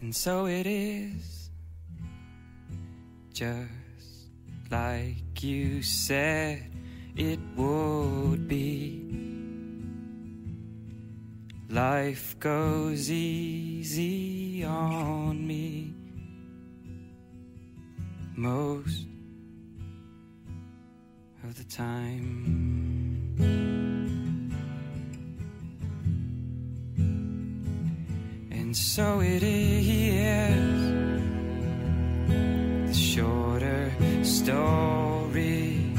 And so it is, just like you said it would be. Life goes easy on me most of the time. And so it is the shorter story.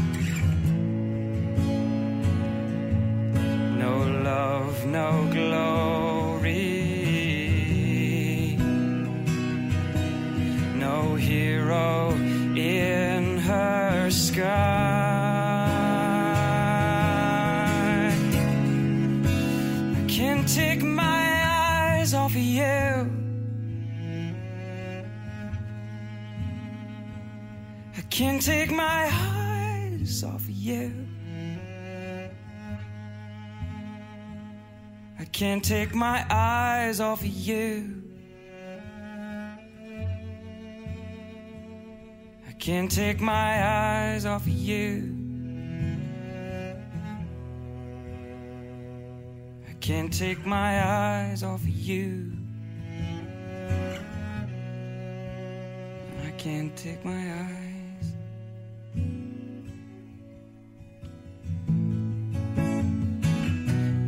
No love, no glory. No hero in her sky. I can't take my eyes off of you. I can't take my eyes off of you. I can't take my eyes off of you. I can't take my eyes off of you. Can't take my eyes off of you. I can't take my eyes.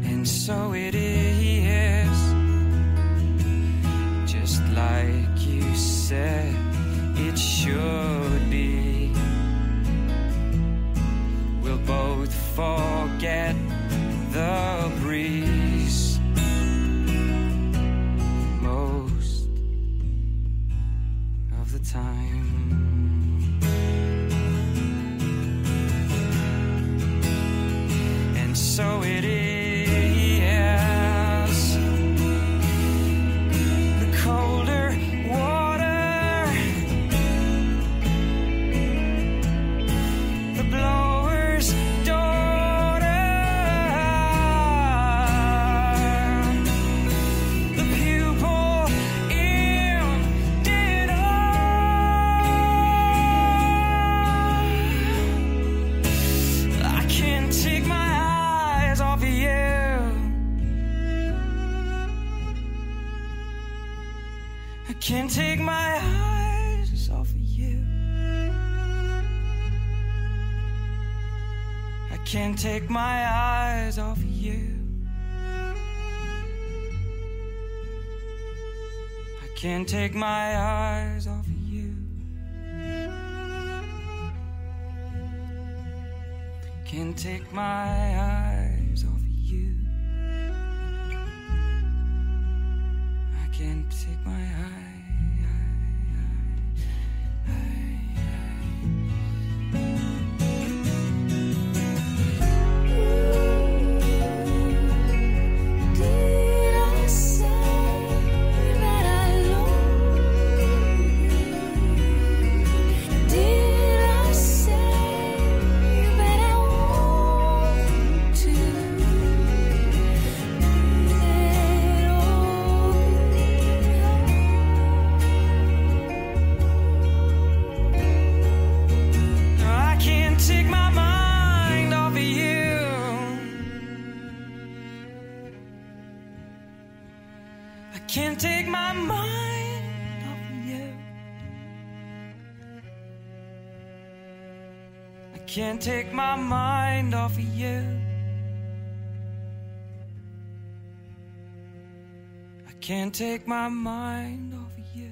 And so it is, So it is. I can't take my eyes off of you. I can't take my eyes off of you. I can't take my eyes off of you. Can't take my eyes off of you. Can't take my eye. I can't take my mind off of you. I can't take my mind off of you. I can't take my mind off of you.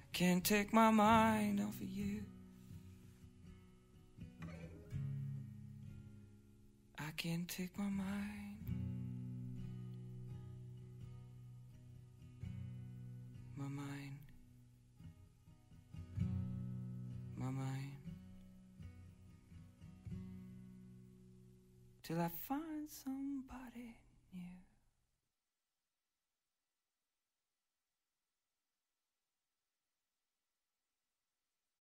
I can't take my mind off of you. Can't take my mind. My mind. My mind. Till I find somebody.